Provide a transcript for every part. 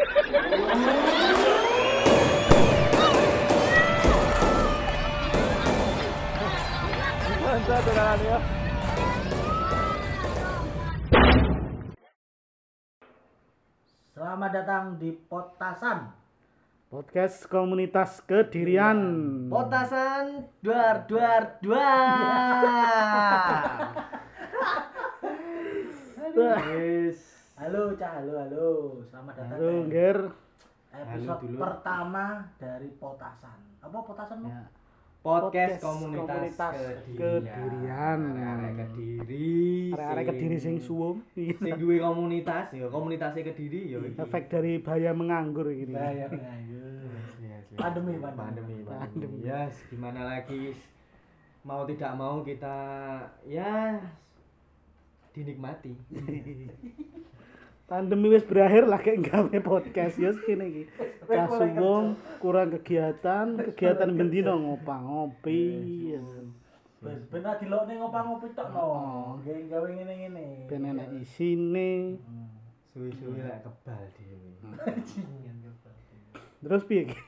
Selamat datang di Potasan. Podcast komunitas Kedirian. Potasan duar duar duar. Wis. Halo, Cah. Halo, halo. Selamat datang Halo, di Nger. episode Halo pertama dari Potasan. Apa Potasan? Ya. Podcast Podcast komunitas, komunitas Kedirian. Arek-arek Kediri. Arek-arek Kediri sing suwung. sing duwe komunitas ya komunitasnya Kediri ya iki. Efek dari bahaya menganggur ini. Yes, yes. Pandemi, pandemi, pandemi. pandemi. Pandemi. Yes, gimana lagi mau tidak mau kita ya dinikmati. Pandemi wis berakhir lah kayak gawe podcast ya kene iki. Cah suwung kurang kegiatan, kegiatan bendino ngopang ngopi. ya. Ben ben ra dilokne ngopang-ngopi tok no. Oh. Gawe gawe ngene-ngene. Ben enak isine. Hmm. Suwi-suwi lek kebal dhewe. Terus piye? Ki?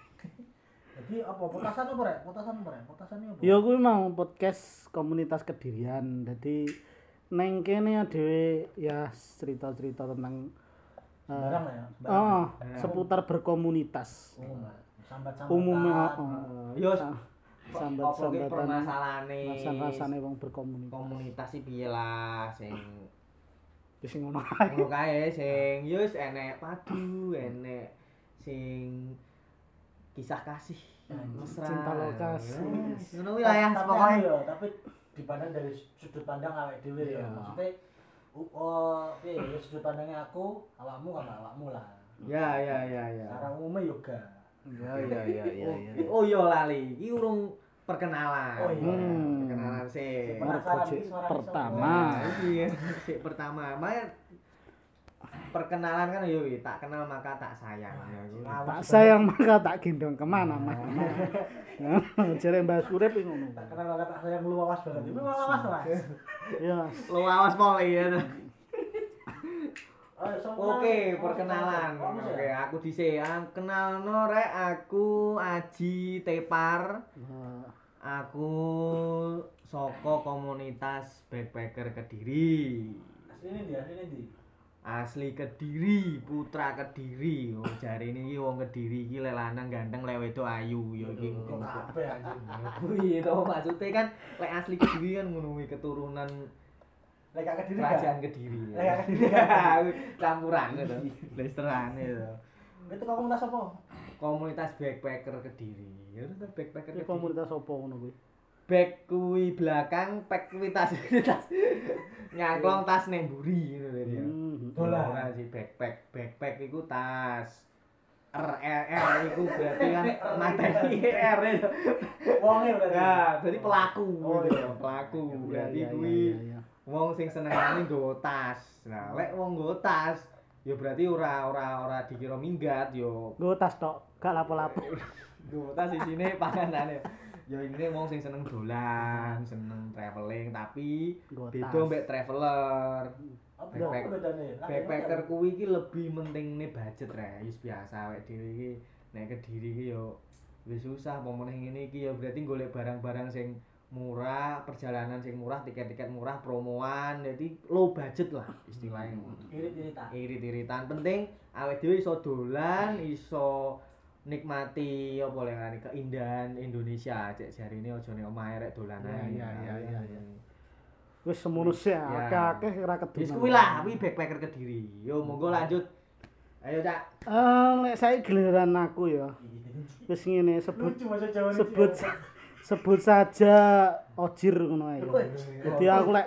Jadi apa Potasan apa rek? Potasan apa rek? Potasan apa? Ya kuwi mau podcast komunitas Kedirian. Jadi neng kene dhewe ya cerita-cerita tentang eh, Barang ya. Barang. oh, seputar berkomunitas. Oh, sambat-sambatan. Umumnya oh, Yo sa- sambat-sambatan permasalahane rasa-rasane wong berkomunitas. komunitas iki piye lah sing Wis ngono ae. ngono kae sing yo wis enek padu, enek sing kisah kasih mesra. Cinta lokasi. Yes. Ngono lah ya Tapi pokoknya. ya, tapi dipandang dari sudut pandang awake dhewe ya. Iya. Maksudnya u- oh, piye ya sudut pandangnya aku, awakmu sama awakmu lah. Ya ya ya ya. Secara umumnya yoga. Ya ya ya ya ya. Oh iya lali, iki urung perkenalan. Oh iya. Hmm. Perkenalan sih. Pertama. Nah, iya, sik pertama. Makanya perkenalan kan yo tak kenal maka tak sayang. Ya, Tak sayang maka tak gendong ke mana mana. Jare Mbak Surip ngono. Tak kenal kata saya yang luas banget. Ini luas lah. Ya. Lo awas poli ya. So, Oke, kenal- perkenalan. Mas ya? Oke, aku dhisik. Ah, Kenalno rek aku Aji Tepar. Aku saka komunitas backpacker Kediri. Aslinya di, aslinya di. Asli Kediri, putra Kediri. Oh, jare ini iki wong Kediri iki lek lanang ganteng lek wedok ayu ya iki. Kok kabeh anjing. Kuwi to maksudnya kan lek asli Kediri kan ngono keturunan Lek kediri kerajaan? Kediri. Lek gak Kediri Campuran gitu. Listerane to. Itu komunitas apa? Komunitas backpacker Kediri. Ya backpacker Kediri. komunitas opo ngono kuwi? Back kuwi belakang, pack kuwi tas tas nyangklong tas nemburi gitu lho ya. Dolan. Ora sih backpack. Backpack iku tas RRR iku berarti kan materi R itu. Wonge berarti. Ya, jadi pelaku. Oh, gitu. iya. Pelaku. Ya, Berarti ya, kuwi ya, ya, ya. wong sing senengane nggawa tas. Nah, lek wong nggawa tas ya berarti ora ora ora dikira minggat yo Nggo tas tok, gak lapo-lapo. nggawa tas isine panganane. Ya ini wong sing seneng dolan, seneng traveling tapi beda mbek traveler. Backpack. Lah, Backpacker kuwi iki lebih mentingne budget re, wis biasa awake dhewe iki nek kediri iki yo wis susah apa meneh ngene iki ya berarti golek barang-barang sing murah, perjalanan sing murah, tiket-tiket murah, promoan, jadi low budget lah istilahnya. Irit-iritan. Irit-iritan penting awake dhewe iso dolan, iso nikmati apa lengane keindahan Indonesia cek jarine aja nek omahe rek dolan ae. Ya, ya, ya, ya, ya. Wis semono sih, akeh-akeh ora keduman. Wis kuwi lah, kuwi backpacker Kediri. Yo monggo lanjut. Ayo Cak. Eh, nek saya giliran aku ya. Wis ngene sebut sebut sebut saja ojir ngono ae. Jadi aku lek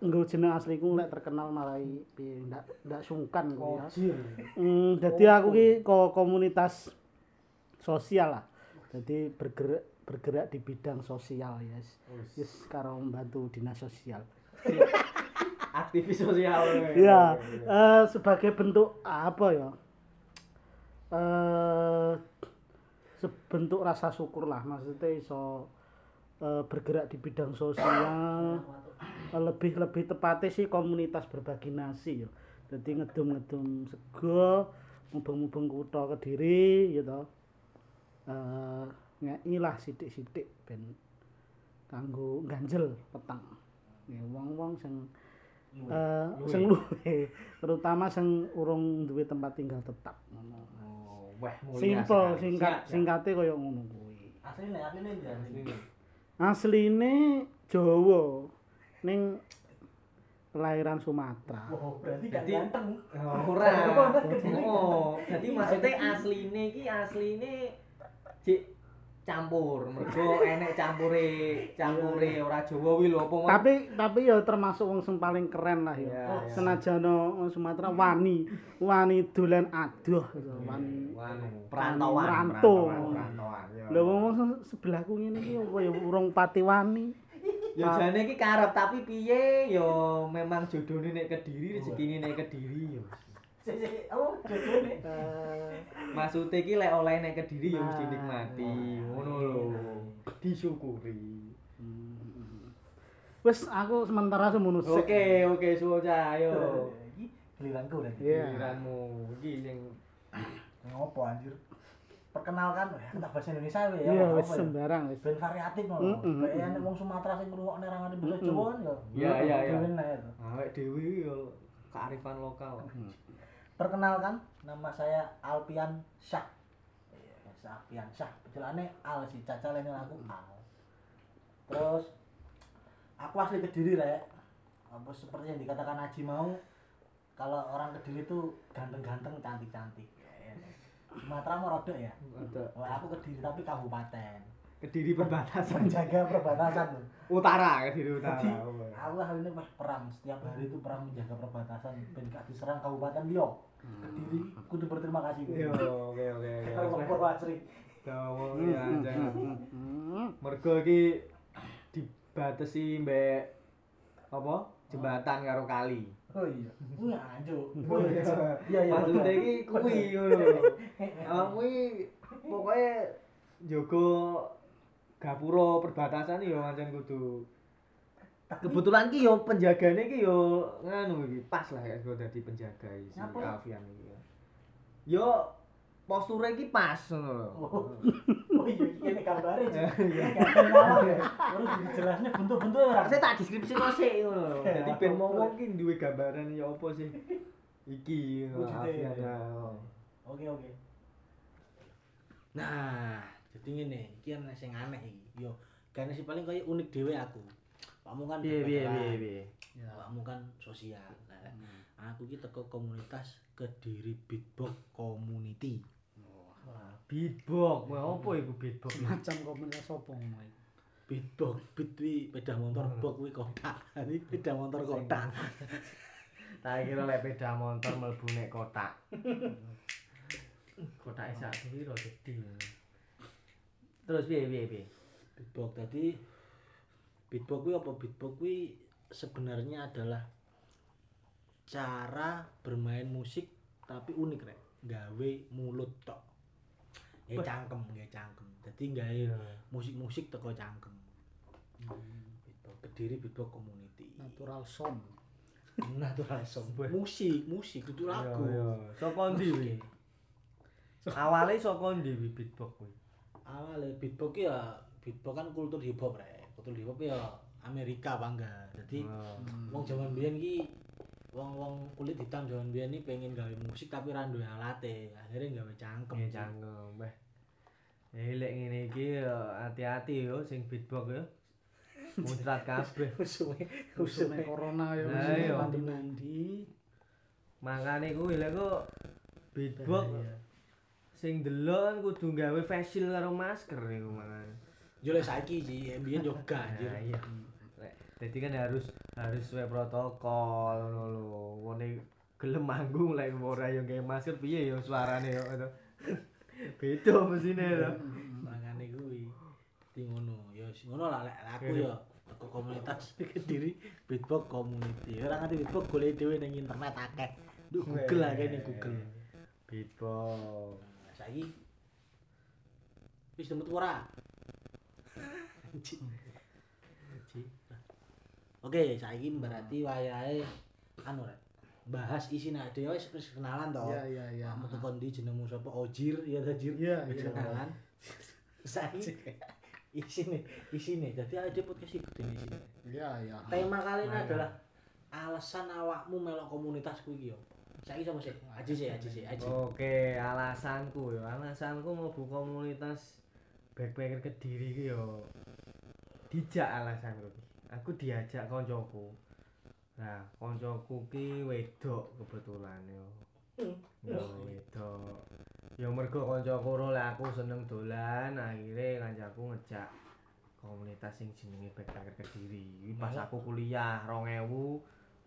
nggo jeneng asliku lek terkenal marai piye ndak ndak sungkan gitu ya. Kocir. Hmm, jadi aku ki ko komunitas sosial lah. Jadi bergerak bergerak di bidang sosial ya. Yes, karo membantu dinas sosial. Aktivis sosial. Ya, eh, sebagai bentuk apa ya? Eh sebentuk rasa syukur lah maksudnya iso eh, bergerak di bidang sosial lebih lebih tepatnya sih komunitas berbagi nasi ya jadi ngedum ngedum sego mubeng-mubeng kutha Kediri gitu. Eh ngeki lah sithik-sithik ben kanggo ganjel petang. Ya wong-wong sing eh sing luwe, terutama sing urung duwe tempat tinggal tetap ngono. Oh, wah mulia Simpel, singkat, singkate kaya ngono kuwi. Asline asline ndi asline? Asline Jawa ning kelahiran Sumatera. Oh, berarti gak Jadi- ganteng. Oh, ora. Oh, jadi maksudnya asline iki asline cik campur. Mergo enek campure, campure ora Jawa kuwi lho apa Tapi tapi ya termasuk wong sing paling keren lah ya. Senajan Sumatera wani, wani dolan adoh wani. Perantauan, perantauan, ya. Lha wong wong se- sebelahku ngene iki kaya urung pati wani. Ya jane iki karep tapi piye ya memang jodone nek Kediri rezekine nek Kediri ya. Sik sik, oh jodone. Eh, Maksudnya iki lek oleh nek Kediri ya mesti Nah. nikmati. Ngono lho. Disyukuri. hmm. Wis aku sementara semono sik. Oke, oke Suoca ayo. Iki giliranku berarti. Iya. Giliranmu iki sing Ngopo anjir? Perkenalkan, ya kita bahasa Indonesia ya. Iya apa wis ya? sembarang wis. Ben variatif ngono. Kayak wong Sumatera sing ngrungokne rangane Mm-mm. Jawa kan ya. Iya, iya, iya. Ae to. awake dhewe ya kearifan lokal. Perkenalkan, nama saya Alpian Syah. Iya, Alpian Syah. Penjelane Al sih, caca lainnya aku Al. Terus aku asli Kediri, Rek. Apa seperti yang dikatakan Aji mau, kalau orang Kediri itu ganteng-ganteng, cantik-cantik. Ya, ya. Sumatera mau rodok ya. Ada Oh, aku Kediri tapi kabupaten. Kediri perbatasan Menjaga perbatasan utara Kediri utara. Jadi, aku hari ini wah perang setiap hari itu perang menjaga perbatasan ben gak diserang kabupaten Liok. Kediri kudu berterima kasih. Yo, oke oke oke. Kalau lapor Wasri. Dawo Hmm, ya hmm, jangan. hmm, hmm. Mergo iki dibatesi mbek apa? Jembatan karo kali. Oh iya. Wih anjo. Iya. Iya iya. Maksudnya iki kuwi ngono. Awakmu iki pokoke jaga gapura perbatasan ya pancen kudu Kebetulan ki yo penjagane ki yo nganu iki pas lah ya kok dadi penjaga iki si? Alfian iki. ya. Yo posture iki pas ngono lho. Oh. Oh iya ini gambare. Iya. Gak ngawang ya. Terus dijelasnya bentuk-bentuk ora. Saya tak deskripsi kok sik ngono lho. Ya, Dadi ben wong ki duwe gambaran ya apa sih. Iki Alfian. ya. ya. Oke oke. Nah, jadi ngene, iki ana sing aneh iki. Yo, kene sih paling kaya unik dhewe aku. Pakmu kan kedokteran, piye. Ya, pakmu kan sosial. Nah, aku iki teko komunitas Kediri Beatbox Community. Beatbox, wah apa iku beatbox? Macam komunitas opo ngono iki? Beatbox, beat kuwi sepeda motor, box kuwi kotak. Ini sepeda motor kotak. Tak kira lek beda motor mlebu nek kotak. Kotak sak piro gede. Terus piye piye piye? Beatbox tadi beatbox kuwi apa? Beatbox kuwi sebenarnya adalah cara bermain musik tapi unik rek. Gawe mulut tok. Ya cangkem, ya cangkem. Dadi gawe musik-musik teko cangkem. Beatbox Kediri Beatbox Community. Natural sound. Natural song. Musik, musik itu lagu. Saka ndi kuwi? Awale saka ndi beatbox kuwi? Awalnya beatbox ya beatbox kan kultur hip hop rek. Kultur hip hop ya Amerika apa enggak. Jadi wong jaman biyen ki wong-wong kulit hitam jaman biyen iki pengen gawe musik tapi ra duwe alate. Akhirnya gawe cangkem. Ya cangkem, Mbah. Eh lek ngene iki ya hati-hati yo sing beatbox yo. Muncrat kabeh. Musuhe Usume corona Lah, wis iya. mandi-mandi. Makane kuwi lek kok beatbox sing delok kan kudu gawe facial karo masker iku makane. Yo lek saiki sih, yo gak anjir. Nah, iya. Dadi kan harus harus sesuai protokol ngono lho. Ngene gelem manggung lek ora yo gawe masker piye yo suarane yo itu. Beda mesine to. Makane kuwi. Di ngono, wis ngono lah lek aku ya teko komunitas Kediri Beatbox Community. Ora ngerti beatbox golek dhewe ning internet akeh. Duh Google akeh ning Google. Beatbox. Nah, saiki wis temut ora? Anjing. Oke, saiki berarti wayahe anu rek. bahas isine dhewe wis wis kenalan to. Iya iya iya. Kamu tekon ndi jenengmu sapa? Ojir, ya ta Jir. Iya, Wis iya. kenalan. Saiki isine isine dadi ada podcast iki gede isine. Iya iya. Tema kali ini Mantap. adalah alasan awakmu melok komunitas kuwi iki yo. Saiki sapa sih? Aji sih, aji sih, aji. Oke, alasanku ya, alasanku mlebu komunitas backpacker Kediri iki yo dijak alasanku iki. Aku diajak koncoku. Nah, koncoku ki wedok kebetulan yo. Yo wedok. Ya mergo kancaku ro lah aku seneng dolan, akhirnya kancaku ngejak komunitas sing jenenge backpacker Kediri. Iki pas aku kuliah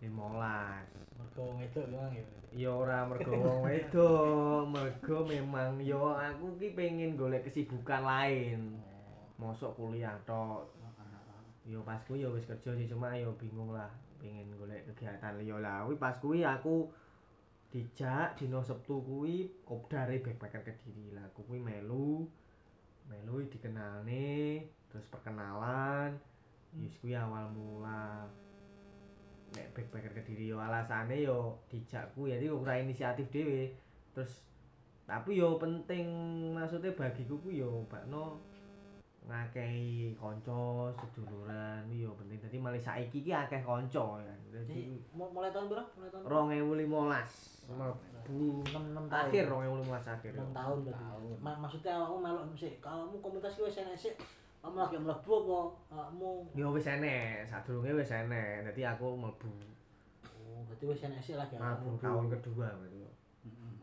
2015. Mergo wedok memang ya. Ya ora mergo wong wedok, mergo memang yo aku ki pengen golek kesibukan lain. Mosok kuliah tok. Yo pas kuwi yo wis kerja sih cuma yo bingung lah pengen golek kegiatan liya lah. Kuwi pas kuwi aku dijak dino Sabtu kuwi kopdare backpacker Kediri lah. Aku kuwi melu melu dikenalne terus perkenalan. Wis kuwi awal mula nek backpacker Kediri yo. Alasane yo dijakku ya iki ora inisiatif dhewe. Terus tapi yo penting maksudnya bagiku ku yo bakno ngakehi kanca seduluran yo penting. Dadi malah saiki iki akeh kanca ya. Dadi mu- mulai tahun berapa? Mulai tahun 2015 mlebu 6 tahun. akhir 2015 akhir 6 tahun berarti. Ma- maksudnya awakmu melok sih, kamu komunitas wis enek sih. Kamu lagi mlebu apa? Awakmu yo wis enek sadurunge wis enek dadi aku mlebu Oh, berarti wis enek sih lagi mlebu tahun kedua berarti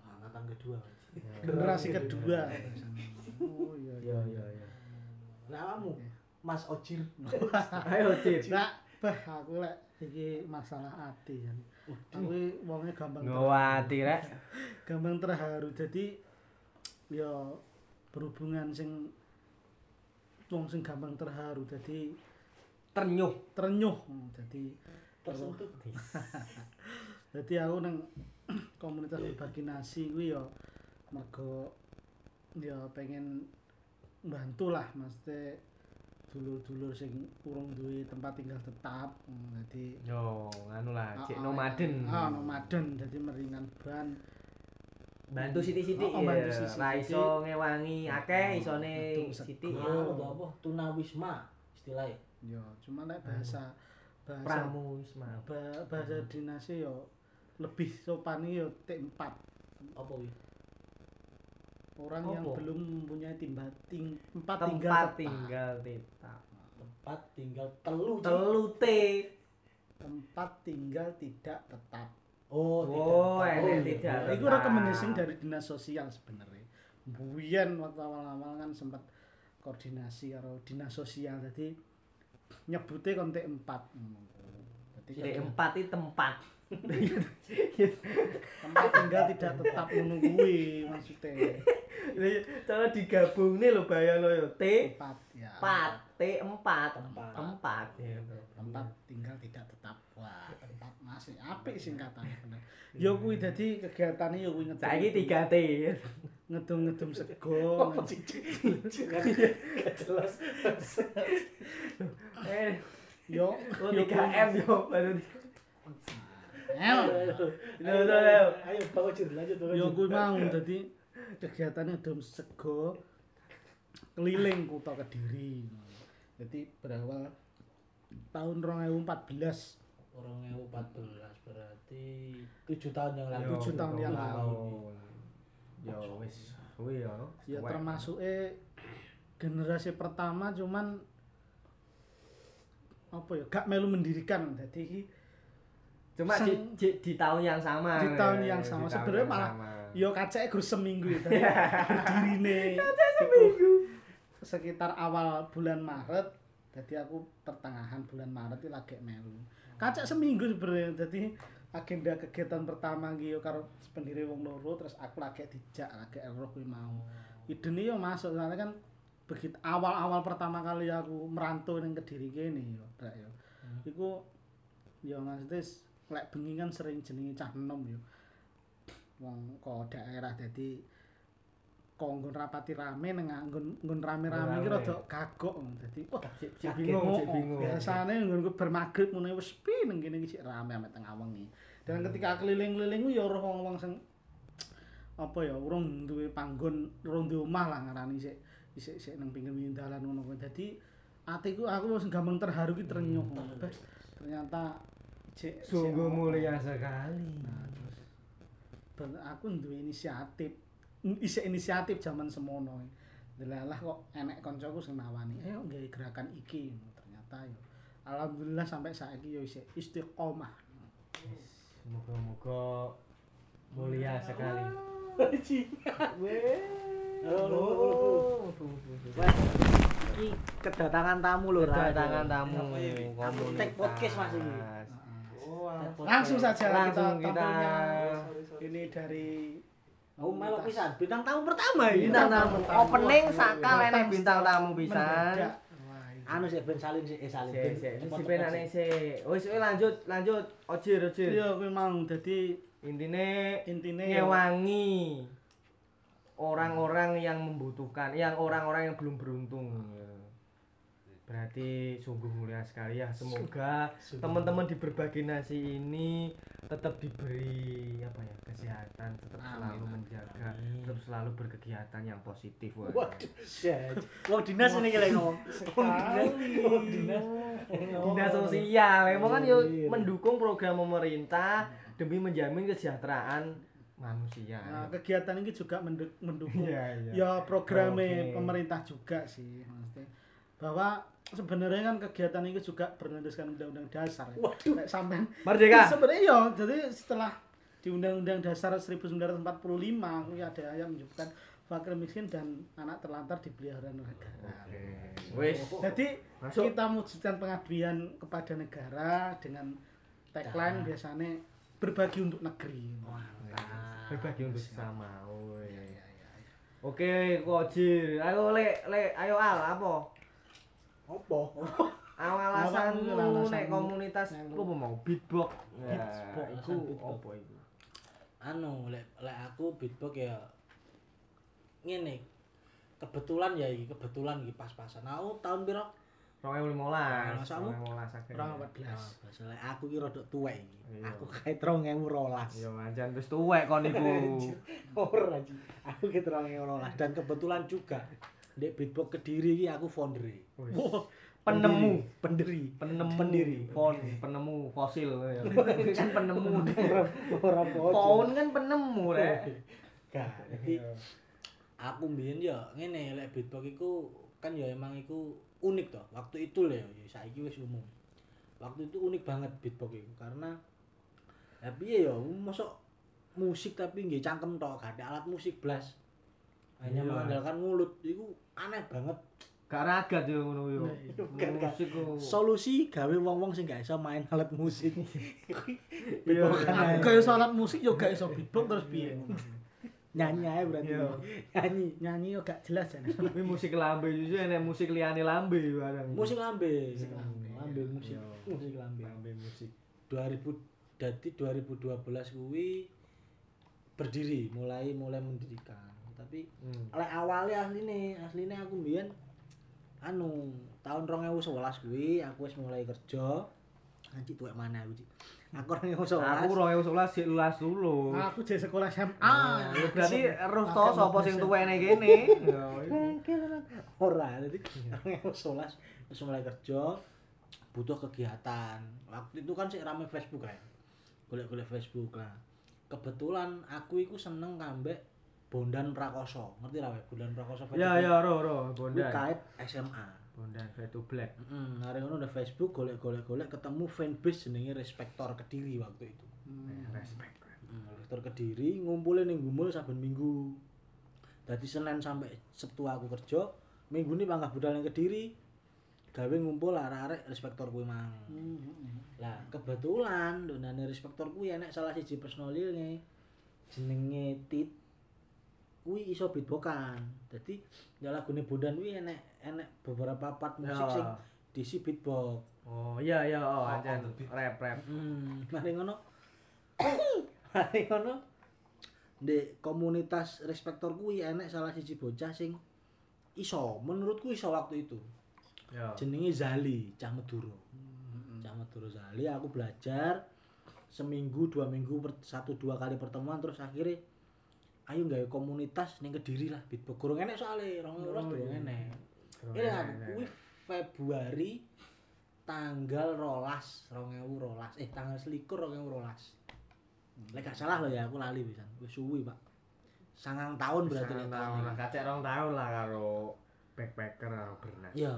angkatan kedua. Generasi kedua. Oh iya yo yo yo Nah, awakmu Mas Ojir. ayo Cip Nah, bah aku lek iki masalah ati kan. Aku wonge gampang ngawati rek gampang terharu. Jadi ya berhubungan sing wong sing gampang terharu. Jadi ternyuh ternyuh. Jadi Tersentuh. Jadi aku nang komunitas berbagi nasi kuwi ya mergo ya pengen bantu lah maksudnya dulur-dulur sing urung duwe tempat tinggal tetap. Hmm, Jadi Yo, nganu lah, cek Ah, ah, nomaden. Ah, nomaden. Jadi meringan ban. Bantu sithik-sithik Oh, oh, bantu ya. sithik-sithik. Ra iso ngewangi akeh, isone. Anu to apa? Tunawisma istilahnya. Ya, cuma nek bahasa bahasa Pramuisma. ba- bahasa dinasnya ya lebih sopan ya T4. Apa wi? Orang yang belum mempunyai timba ting, tempat tinggal Tempat tetap. tinggal tetap. Tempat tinggal telu. Telu T. tempat tinggal tidak tetap. Oh, Oh, tidak. enek iya. tidak. Nah, itu rekomendasi dari dinas sosial sebenarnya. Buyen waktu awal-awal kan sempat koordinasi karo dinas sosial jadi nyebutnya kontek 4 Jadi empat itu tempat. tempat tinggal tidak tetap menunggui maksudnya Cara digabung nih lo bayang lo yo T tempat ya empat T empat Tempat. tempat ya. tempat tinggal tidak tetap wah masih apik singkatannya bener yo kuwi dadi kegiatane yo kuwi ngedum Saiki tiga T. ngedum-ngedum sego Apa sih? Gak jelas. Eh, yo oh yo baru. Lho, lho. Ayo Pak Ojir lanjut. Pak yo Ojir. kuwi mau dadi kegiatane ngedum sego keliling kota Kediri jadi berawal tahun 2014 Orang 2014 berarti 7 tahun yang lalu. Yo, Tujuh tahun yang lalu. Yo wis kuwi yo. ya Suwe. termasuk eh generasi pertama cuman apa ya gak melu mendirikan jadi iki cuma di, Sen- di, di tahun yang sama. Di tahun yang sama. Sebenarnya malah sama. yo kacake gur seminggu ya tapi berdirine seminggu sekitar awal bulan Maret jadi aku pertengahan bulan Maret itu lagi melu kacak seminggu sebenarnya. Jadi agenda kegiatan pertama gitu karo pendiri wong loro terus aku lagi dijak lagi roh kuwi mau. Ide yo masuk soalnya kan begitu awal-awal pertama kali aku merantau ning Kediri kene yo Drak, yo. Iku yo maksudnya lek bengi kan sering jenenge cah enom yo. Wong kok daerah jadi kok nggon rapati rame nang nggon nggon rame-rame iki Rame. rada kagok dadi wah kaget. bingung, oh, bingung. biasane nggon bermagrib ngono wis sepi nang kene iki rame ame tengah wengi Dan ketika keliling-keliling ya ora wong-wong sing apa ya urung duwe panggon, urung duwe omah lah ngarani sik isik isik nang pinggir-pinggir dalan ngono kuwi. Dadi atiku aku wis gampang terharu ki ternyuh. Beh, Ternyata cek Sungguh mulia sekali. Nah, terus aku duwe inisiatif. Isik inisiatif zaman semono. Delalah kok enek koncoku sing nawani, ayo nggawe gerakan iki. Ternyata yo alhamdulillah sampai saiki yo isik istiqomah. Moga-moga mulia sekali. Oh, Iki kedatangan tamu lho. Kedatangan tamu take podcast Mas iki. Oh, Langsung saja Langsung kita, kita- tampilnya ini dari Oh, melok pisan. Bintang tamu pertama iki. bintang tamu. Opening enek Datang bintang tamu pisan. Ini. Anu sih ben saling sih, eh saling. Sik, Ben. sik, Cepet-cepet si penane sih. sik. Wis wis lanjut, lanjut. Ojir, ojir. Iya, kuwi mau dadi Intine intine ngewangi orang-orang yang membutuhkan, yang orang-orang yang belum beruntung. Berarti sungguh mulia sekali ya. Semoga teman-teman di berbagi nasi ini tetap diberi apa ya kesehatan, tetap selalu menjaga, tetap selalu berkegiatan yang positif. Wah. Wong dinas ini kira ngomong. Wong dinas. Dinas. Sosial, emang kan yo Iya. mendukung program pemerintah demi menjamin kesejahteraan manusia. Nah, kegiatan ini juga mendu- mendukung Iya, iya. ya programnya Oke. pemerintah juga sih maksudnya bahwa sebenarnya kan kegiatan ini juga berlandaskan undang-undang dasar ya. Waduh. Kayak sampean Merdeka. sebenarnya ya jadi setelah di undang-undang dasar 1945 aku ya ada yang menyebutkan fakir miskin dan anak terlantar dipelihara negara. Wis. Jadi Masuk. kita mewujudkan pengabdian kepada negara dengan tagline biasanya berbagi untuk negeri. berbagi untuk sesama. Woi. Oke, Kojir. Ayo lek lek ayo al apa? Opo? Alasanmu Apa alasanmu? nek komunitas apa mau beatbox. Ya, Beatbox, iku apa iku? anu lek lek aku beatbox ya ngene kebetulan ya iki kebetulan iki pas-pasan aku tahun piro 2015. Alasanmu? 2015 akhir. Orang Ya, 14. pas lek aku ki rada tuwek iki Iya. aku kae 2012 Yo anjan wis tuwek kon iku. ora aku ki 2012 dan kebetulan juga di beatbox kediri iki aku founder Wis. Wah, Penemu, pendiri penemu, pendiri fon, penemu fosil ya. kan penemu. ora Fon kan penemu rek. Gak, jadi aku mbiyen ya ngene lek beatbox iku kan ya emang iku unik toh. Waktu itu lho ya saiki wis umum. Waktu itu unik banget beatbox iku karena ya piye ya mosok musik tapi nggih cangkem tok, gak ada alat musik blas. Hanya Iya. mengandalkan mulut iku aneh banget. Gak ragat yo ngono yo. Kak. Musik ku. Solusi gawe wong-wong sing gak iso main alat musik. Iya. Aku kayak salat musik yo gak iso beatbox terus piye? Nyanyi ae berarti. Iya. Nyanyi. Nyanyi yo gak jelas ya. Tapi musik lambe justru enek musik liyane lambe barang. Musik lambe. Musik lambe. Lambe musik. Iya. Musik lambe. lambe musik. 2000 dadi 2012 kuwi berdiri mulai mulai mendirikan tapi Hmm. oleh awalnya asline asline aku mbiyen anu tahun 2011 kuwi aku wis mulai kerja anjir tuwek mana aku aku 2011 Aku 2011 sik lulas dulu. Aku jadi sekolah SMA. Ah, ya berarti roh to sapa sing tuwene kene. Ya iku. ora dadi 2011 wis mulai kerja butuh kegiatan waktu itu kan sih rame Facebook kan golek-golek Facebook lah kebetulan aku iku seneng kambek Bondan Prakoso ngerti ra Wek? Bondan Prakoso Ya ya ro ro Kuwi Bondan. kait SMA Bondan Fade to Black. Heeh, hari ngono udah Facebook golek-golek-golek ketemu fanbase jenenge Respektor Kediri waktu itu. Respect. Hmm, Respektor Kediri ngumpulin ning Gumul saben minggu. Dadi Senin sampai Sabtu aku kerja, minggu ini panggah budal ning Kediri. Gawe ngumpul arek-arek Respektor kuwi mang. Lah, kebetulan donane Respektor kuwi enek salah siji personilnya jenenge Tit kuwi iso beatboxan. Dadi ya lagune Bondan kuwi enek enek beberapa part musik Ya. sing diisi beatbox. Oh iya iya oh anjan rap rap. Hmm, mari ngono. mari ngono. Di komunitas respektor kuwi enek salah siji bocah sing iso, menurutku iso waktu itu. Ya. Jenenge Zali, cah Madura. Cah Madura Zali aku belajar seminggu dua minggu per- satu dua kali pertemuan terus akhirnya ayo gawe komunitas ning kediri lah beatbox kurang enek Oh, rolas durung enek enak. kuwi Februari tanggal rolas rongewu rolas. Eh tanggal selikur rongewu rolas. Lek gak salah loh ya aku lali pisan. Wis suwi pak. Sangang tahun berarti lek tahun kacek rong tahun lah karo backpacker karo bernas. ya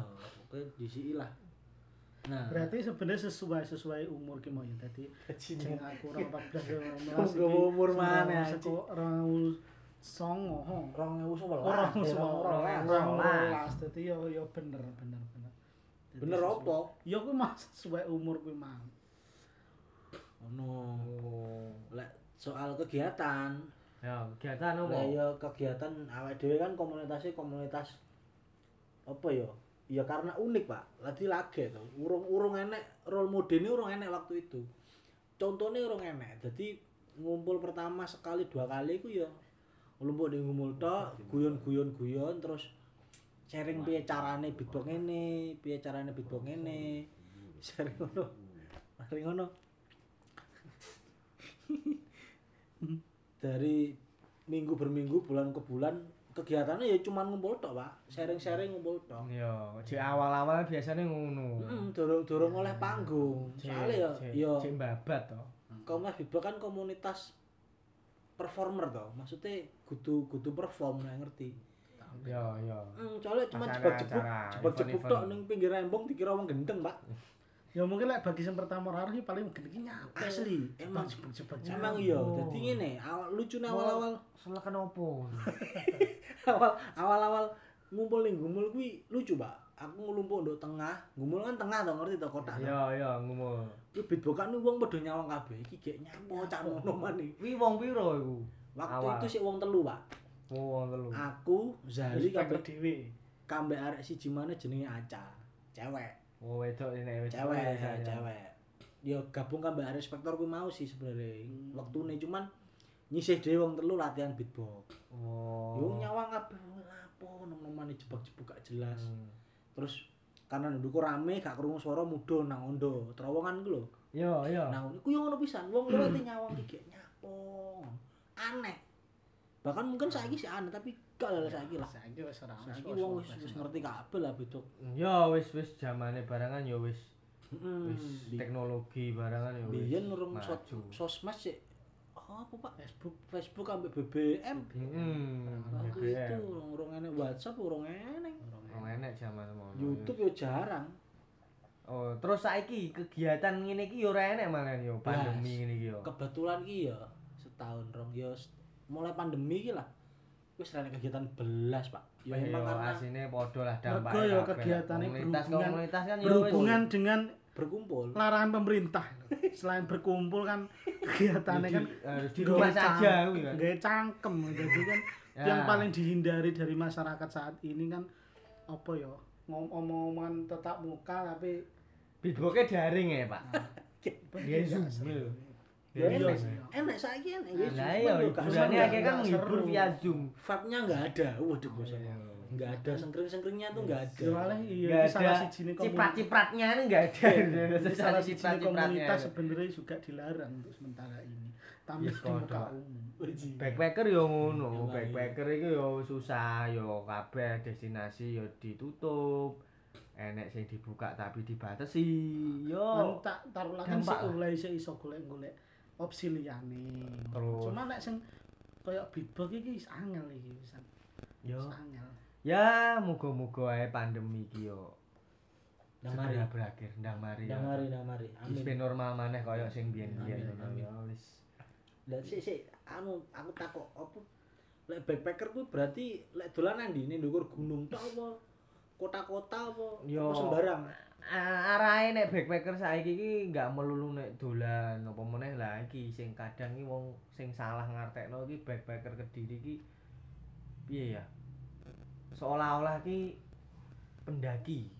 pokoknya di lah nah Berarti sebenarnya sesuai sesuai umur ki mau ya. Dadi jeneng aku orang 14 ya orang Nggawa umur mana? Seko orang songo Orang eh, songo rong- orang rong- rolas. Dadi yo yo bener bener bener. Bener sesuai- apa Ya kuwi mas sesuai umur kuwi mang. ono lek soal kegiatan Ya, kegiatan Lah opo? ya kegiatan awake dhewe kan komunitasnya komunitas apa ya? Ya karena unik, Pak. Lagi lagi to. Urung-urung enek role model urung enek waktu itu. Contohnya urung enek. Jadi ngumpul pertama sekali dua kali ku ya ngumpul di ngumpul tok, guyon-guyon guyon terus sharing piye carane beatbox ngene, piye carane beatbox ngene. Sharing ngono. Mari ngono. dari minggu berminggu bulan ke bulan kegiatannya ya cuma ngumpul tok pak sharing-sharing ngumpul tok Ya, di awal-awal biasanya ngono. Hmm, dorong dorong oleh panggung soalnya ya ya cek babat to. komunitas beatbox kan komunitas performer toh maksudnya kudu kudu perform ya ngerti Ya, ya. hmm, soalnya cuma jebak-jebuk event-event. tok ning pinggir rembong dikira wong gendeng pak Ya mungkin lek bagi yang pertama ora sih paling gede ki nyapa. asli emang jebak-jebak. emang iya jadi ngene awal lucunya awal-awal Selakan opo? awal awal awal ngumpul nih ngumpul kuwi lucu pak aku ngelumpuk nduk tengah ngumpul kan tengah tau ngerti tau kotak Ya, ya ngomong. Iki beatboxan nih wong padha nyawang kabeh iki gek nyapo cak ngono maneh Wi wong piro iku? waktu Awal. itu sih wong telu pak Oh, wong telu. aku Zali kabeh dhewe. kambe arek siji mana jenenge Aca cewek Oh, wedok ini wedok. cewek ya, ya. cewek yo gabung kambe arek spektor kuwi mau sih sebenarnya wektune cuman nyisih dhewe wong telu latihan beatbox. Oh. yo nyawang kabeh lapo nom-noman jebak-jebuk gak jelas. Hmm. terus karena ndukku rame gak krungu swara mudho nang ondo. Terowongan ku lho. Ya, ya. nah iku yo ngono pisan. Wong lewat nyawang iki gek nyapo aneh. Bahkan mungkin saiki sih aneh tapi gak lah saiki lah. Saiki wis ora ono saiki wong wis wis ngerti kabeh lah bedok Ya wis wis zamane barangan ya wis heeh wis teknologi barangan ya wis. biyen urung sosmed sih apa pak Facebook Facebook ambek BBM Hmm, waktu itu BBM. urung urung enek WhatsApp urung enek Wong enek zaman semono. YouTube yo jarang Oh, terus saiki kegiatan ngene iki ya ora enek malah yo pandemi ngene iki yo. kebetulan ki ya setahun rong s- mulai pandemi ki lah wis ra enek kegiatan belas pak ya emang karena asine padha lah dampak. Mergo ya kegiatane komunitas berhubungan- komunitas kan berhubungan dengan berkumpul larangan pemerintah. Selain berkumpul kan kegiatannya kan di rumah saja kuwi kan. Gaya cangkem jadi kan Ya. yang paling dihindari dari masyarakat saat ini kan apa ya ngom omongan tetap muka tapi Beatbox daring ya, Pak. Iya, Zoom, seru. lho. Ya Iya enek sih. enek saiki enek wis Lah iya gak hiburannya akhirnya kan seru. via Zoom. vibe-nya enggak ada waduh bos Iya. enggak ada sengkring-sengkringnya tuh enggak ada Soalnya iya salah siji ciprat-cipratnya ini enggak ada. Salah siji komunitas sebenarnya juga dilarang untuk sementara ini. Tampil Yes, di muka umum. Backpacker yo ngono, backpacker iku yo susah yo kabeh destinasi yo ditutup. Enek sing dibuka tapi dibatasi. Yo. tak taruh kan sik oleh iso golek-golek opsi liyane. Terus. Cuma nek sing kaya beatbox iki wis angel iki pisan. Yo. Wis angel. Ya, muga-muga ae pandemi iki yo Ndang mari segera berakhir, ndang mari. ndang yo. mari ndang mari Wis amin ben normal maneh kaya sing biyen-biyen ngono yo wis. Lah sik sik anu aku takok apa lek backpacker kuwi berarti lek dolan nang ndi ning ndukur gunung tok apa kota-kota apa Yo. apa sembarang A- arahe nek backpacker saiki iki enggak melulu nek dolan apa meneh lah iki. Sing kadang iki wong sing salah ngartekno iki backpacker Kediri iki piye ya? Seolah-olah iki pendaki.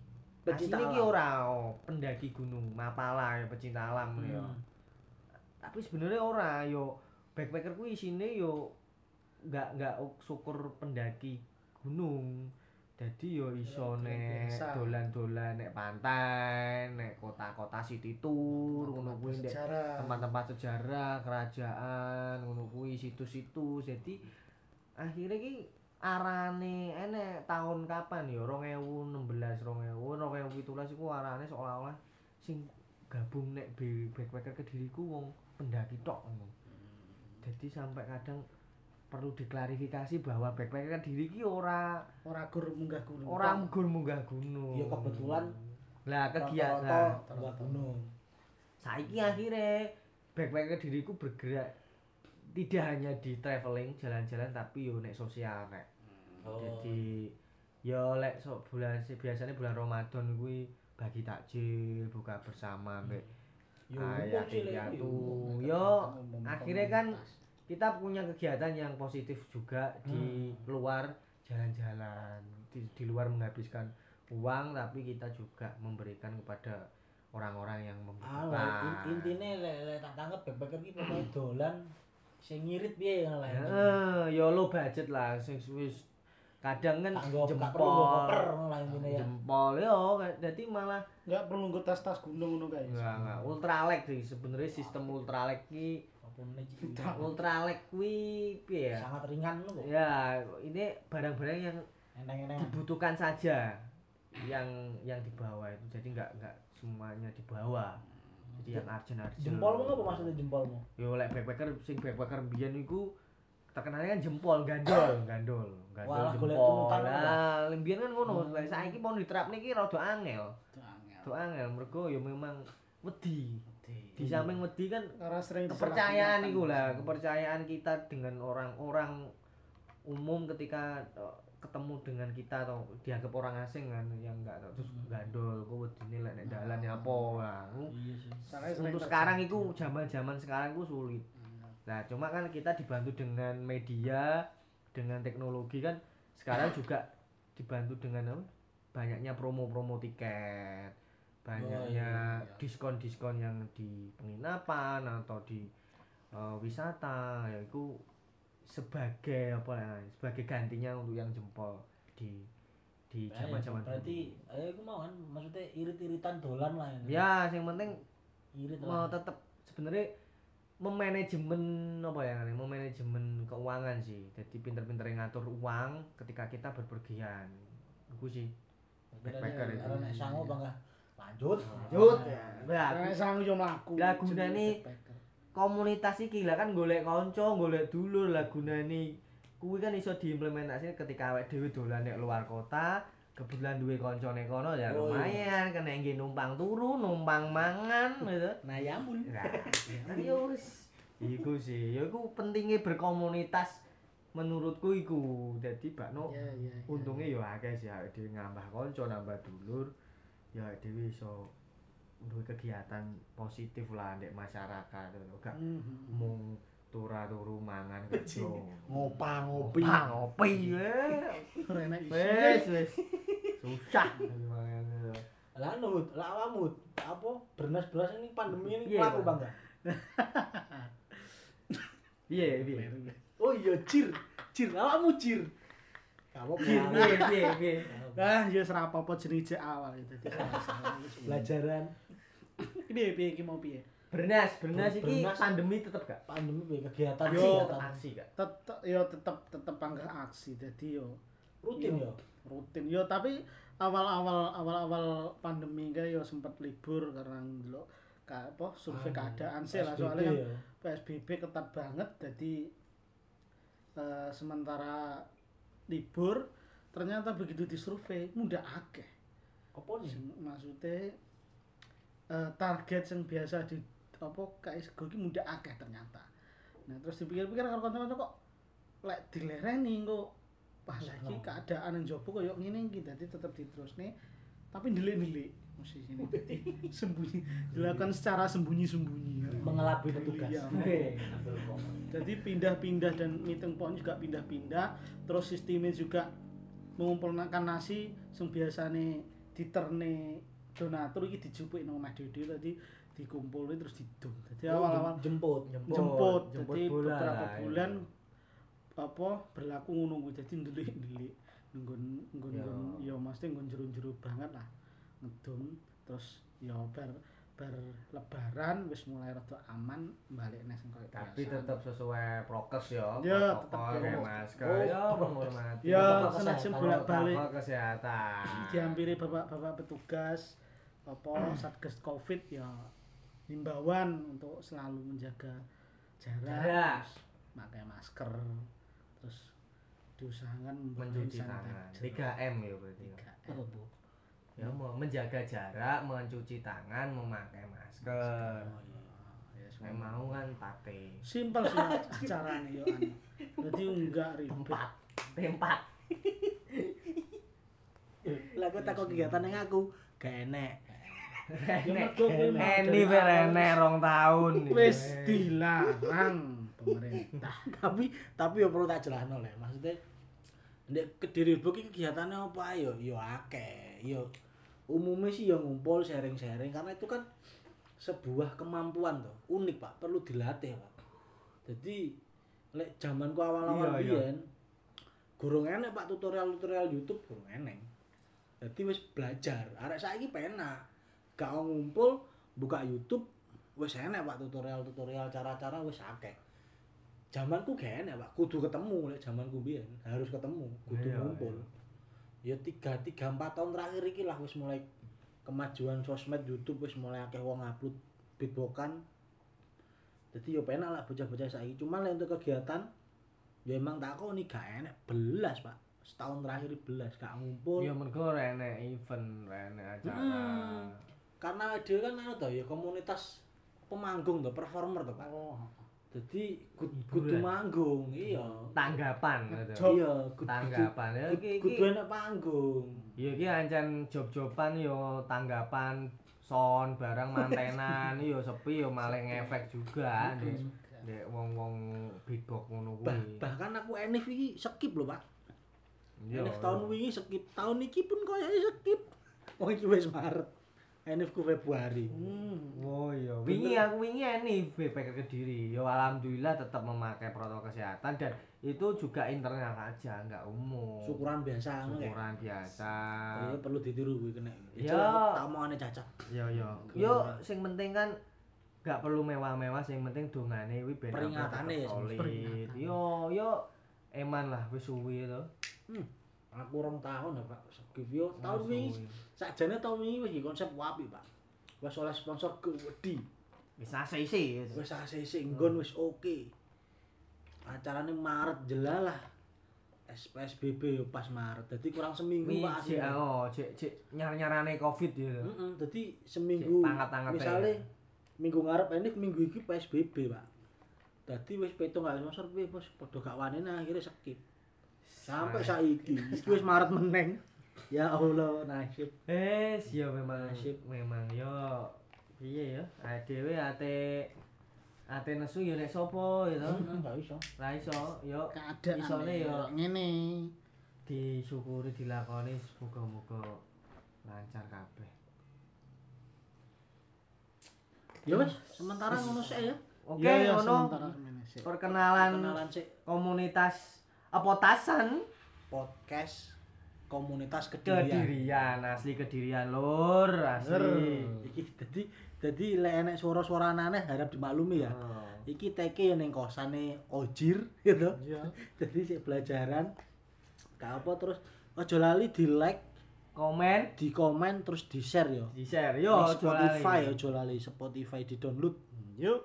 Pecinta Asline iki ora oh, pendaki gunung Mapala ya pecinta alam ya. Hmm. tapi sebenarnya ora yo backpacker kuwi isine yo enggak enggak syukur pendaki gunung Dadi yo iso nek dolan-dolan nek pantai, nek kota-kota city tour ngono kuwi tempat-tempat sejarah, kerajaan, ngono kuwi situs-situs. Jadi akhirnya ki arane enek tahun kapan ya 2016, 2000, 2017 iku arane seolah-olah sing gabung nek backpacker kediriku wong pendaki tok ngono. Jadi sampai kadang perlu diklarifikasi bahwa backpacker kediri ki ora ora gur munggah gunung. ora gur munggah gunung. Ya kebetulan lah kegiatan. munggah gunung. saiki akhirnya backpacker diriku bergerak. Tidak hanya di traveling jalan-jalan tapi yo nek sosial nek Oh. jadi yo lek so, bulan biasanya bulan Ramadan kuwi bagi takjil buka bersama mbek Yo, ayah piatu. yo akhirnya kan kita punya kegiatan yang positif juga di luar jalan-jalan di, di luar menghabiskan uang tapi kita juga memberikan kepada orang-orang yang membutuhkan. In- intine lek lek tak tangkep backpacker ki pokoke dolan sing ngirit piye ngono lah. Heeh, ya lo budget lah sing wis kadang kan jempol nggo koper ngono lah intine ya. jempol yo jadi malah nggak perlu nggo tas-tas gunung ngono kae. Enggak enggak ultralek sih sebenarnya sistem ultralek ki Meneh Ci? ultralek kuwi piye ya? Sangat ringan lho kok. ya ini barang-barang yang Enteng-enteng. dibutuhkan saja. Yang yang dibawa itu. Jadi enggak enggak semuanya dibawa. Jadi yang arjen arjen Jempolmu apa maksudnya jempolmu? yo lek backpacker sing backpacker biyen iku terkenalnya kan jempol gandol gandol gandol Walah, jempol. lah lembian kan ngono lek saiki mau diterapne iki rada angel. Rada angel. Mergo yo memang wedi di samping wedi kan kepercayaan iku lah kepercayaan kita dengan orang-orang umum ketika eh, ketemu dengan kita atau dianggap orang asing kan yang enggak tahu terus gandol kok wedine lek nek dalan ya apa lah Ku- Iya sih. Sering untuk sekarang itu zaman-zaman sekarang itu sulit. Nah, cuma kan kita dibantu dengan media, dengan teknologi kan sekarang juga dibantu dengan apa? Banyaknya promo-promo tiket, banyaknya iya, iya. diskon-diskon yang di penginapan atau di eh, wisata, ya itu sebagai apa ya? Sebagai gantinya untuk yang jempol di di ya, zaman-zaman berarti ayo aku mau kan maksudnya irit-iritan dolan lah. Ya, yang penting irit mau lah. tetap sebenarnya memanajemen apa ya memanajemen keuangan sih jadi pinter-pinter ngatur uang ketika kita berpergian itu sih backpacker itu. Sangu bangga lanjut. lanjut ya lah sang yo mlaku Lah, gunane- komunitas iki lah kan golek kanca golek dulur lah gunane kuwi kan iso diimplementasikan ketika awake dhewe dolan nek luar kota kebetulan duwe kancane kono ya Oh, iya. lumayan kena nggih numpang turu numpang mangan gitu Nah, ya ampun. Nah, ya wis. Iku sih, ya iku pentingnya berkomunitas menurutku iku. Jadi bakno Iya, iya, iya. untungnya ya akeh sih awake dhewe nambah kanca, nambah dulur. Ya dhewe iso duwe kegiatan positif lah ndek masyarakat ngono. Gak Mhm. mung turu mangan kerja. Ngopang ngopi. Ngopi ngopi. Wes wes. Susah. Lah nut, lah awakmu apa bernas-bernas ini pandemi ini Iya, laku Bang. bangga. Piye piye? Oh iya cir, cir awakmu cir. Kamu Piye piye piye? Ah, ya ora apa-apa jenenge awal ya dadi salah-salah. Pelajaran Piye piye iki mau piye? Bernas, bernas iki pandemi tetep gak? pandemi piye kegiatan Aksi, Yo. tetep aksi gak? Tetep yo tetep tetep panggah aksi. Dadi yo rutin ya. rutin yo tapi awal-awal awal-awal pandemi kae yo sempet libur karena ndelok ka apa survei Anu, keadaan sih lah PSBB soalnya kan. PSBB ketat banget jadi eh, sementara libur ternyata begitu disurvei mudah akeh Apa nih? Maksudnya eh, target yang biasa di apa sego ki mudah akeh ternyata nah terus dipikir-pikir karo kanca-kanca kok lek dilereni kok wah lagi keadaan yang jopo koyo ngene iki dadi tetep diterusne tapi mesti sini dadi sembunyi dilakukan secara sembunyi-sembunyi Mengelabui petugas. Iya. Hei. jadi pindah-pindah dan meeting point juga pindah-pindah terus sistemnya juga mengumpulkan nasi yang biasanya diterne donatur iki dijupuk nang omah dhewe tadi dikumpulin terus didum jadi Oh, awal-awal jemput. jemput, jemput jadi bola beberapa iya. bulan apa berlaku ngono kuwi dadi ndelik-ndelik nggon nggon Ya. nggon ya mesti nggon jero-jero banget lah ngedum terus ya bar bar lebaran wis mulai rada aman balik nang sing koyo tapi tetap sesuai prokes ya Ya, protokol tetep ya. masker Oh. ya menghormati ya senajan bolak-balik kesehatan dihampiri bapak-bapak petugas apa satgas covid ya himbauan untuk selalu menjaga jarak pakai masker terus diusahakan mencuci tangan sanitizer. 3M ya berarti 3M. Ya mau menjaga jarak mencuci tangan memakai masker Ya, saya mau kan pakai simpel sih acaranya yo anu. Jadi enggak ribet. tempat tempat Lah kok takok kegiatan yang aku gak enek. Ya Enek, mergo kuwi mau Eni dari ber awal enek rong tahun Wis dilarang pemerintah. tapi tapi ya perlu tak jelasno le. Maksudnya ndek Kediri Book iki kegiatannya apa ae yo? Yo akeh. Yo umumnya sih yo ngumpul sharing-sharing karena itu kan sebuah kemampuan tuh unik pak. Perlu dilatih pak. Jadi lek zamanku awal-awal Iya, iya. biyen gurung enek pak tutorial-tutorial YouTube gurung enek jadi wis belajar. Arek saiki penak. Gak ngumpul buka YouTube wis enek pak tutorial-tutorial cara-cara wis akeh. Zamanku gak enek pak. Kudu ketemu lek zamanku biyen. Harus ketemu kudu Iya, ngumpul ya tiga tiga empat tahun terakhir iki lah wis mulai kemajuan sosmed YouTube wis mulai akeh wong upload beatboxan jadi yo penak lah bocah-bocah saiki. Cuma lek untuk kegiatan ya emang tak kok nih gak enek belas pak. Setahun terakhir belas gak ngumpul. Ya mergo enek event enek acara. Hmm. karena dia kan anu toh ya komunitas pemanggung tuh performer tuh pak. Oh. Jadi kudu manggung iya. Tanggapan iya kudu tanggapan. Ya kudu- iki. iki kudu enak panggung ya iki ancen job-joban yo tanggapan sound barang mantenan yo sepi yo malah ngefek juga ndek ndek wong-wong beatbox ngono kuwi. Bahkan aku enif iki skip lho pak. Enif tahun wingi skip. Tahun iki pun kayaknya skip. Oh iki wis Maret enif ku Februari Hmm. Oh iya, wingi aku wingi nih BPK Kediri. Yo alhamdulillah tetap memakai protokol kesehatan dan itu juga internal aja, nggak umum. syukuran biasa kayak. Syukuran biasa. Iya perlu ditiru kuwi kena. Ya. tak mau aneh cacat. Yo yo. Yo sing penting kan nggak perlu mewah-mewah, sing penting dongane kuwi ben Peringatane ya, solid. Yo yo eman lah wis suwi to. Aku rong tahun ya Pak yo tahun wingi sakjane tahun wingi wis konsep wapi Pak. Wis oleh sponsor gede. Wis asisi. Wis ACC nggon wis oke. Acarane Maret jelalah. SPSBB yo pas Maret. Dadi kurang seminggu Pak. cek oh cek cek nyar-nyarane Covid gitu. Heeh, dadi seminggu. Cek pangkat-pangkatnya. Misale minggu ngarep ini minggu iki PSBB, Pak. Dadi wis petung gak sponsor piye bos padha gak wani akhirnya skip. Sampai saiki iki wis Maret meneng. Ya Allah, nasib. Eh, ya memang Nasib. memang yo piye ya? Ade dhewe ate ate nesu yo nek sapa gitu. Enggak iso. Ra iso yo Keadaan isone yo ngene. disyukuri dilakoni semoga-moga lancar kabeh. Ya wis, sementara ngono sik ya. Oke, Ya, ya, ngono perkenalan Kenalan sik komunitas apotasan podcast komunitas Kedirian. Kedirian, asli Kedirian lur, asli. Iki dadi dadi lek enek suara-suara aneh harap dimaklumi ya. Oh. Iki teke ya ning kosane Ojir gitu. Iya. Jadi sik pelajaran. Gak apa terus aja lali di like, Komen, di komen terus di share ya. di share yo Spotify aja lali Spotify di download. Yuk.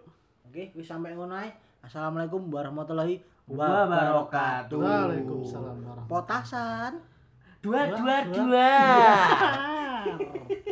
Oke, wis sampai ngono ae. Assalamualaikum warahmatullahi Wabarakatuh. Waalaikumsalam Potasan. Dua dua Dua, dua. wabarakatuh.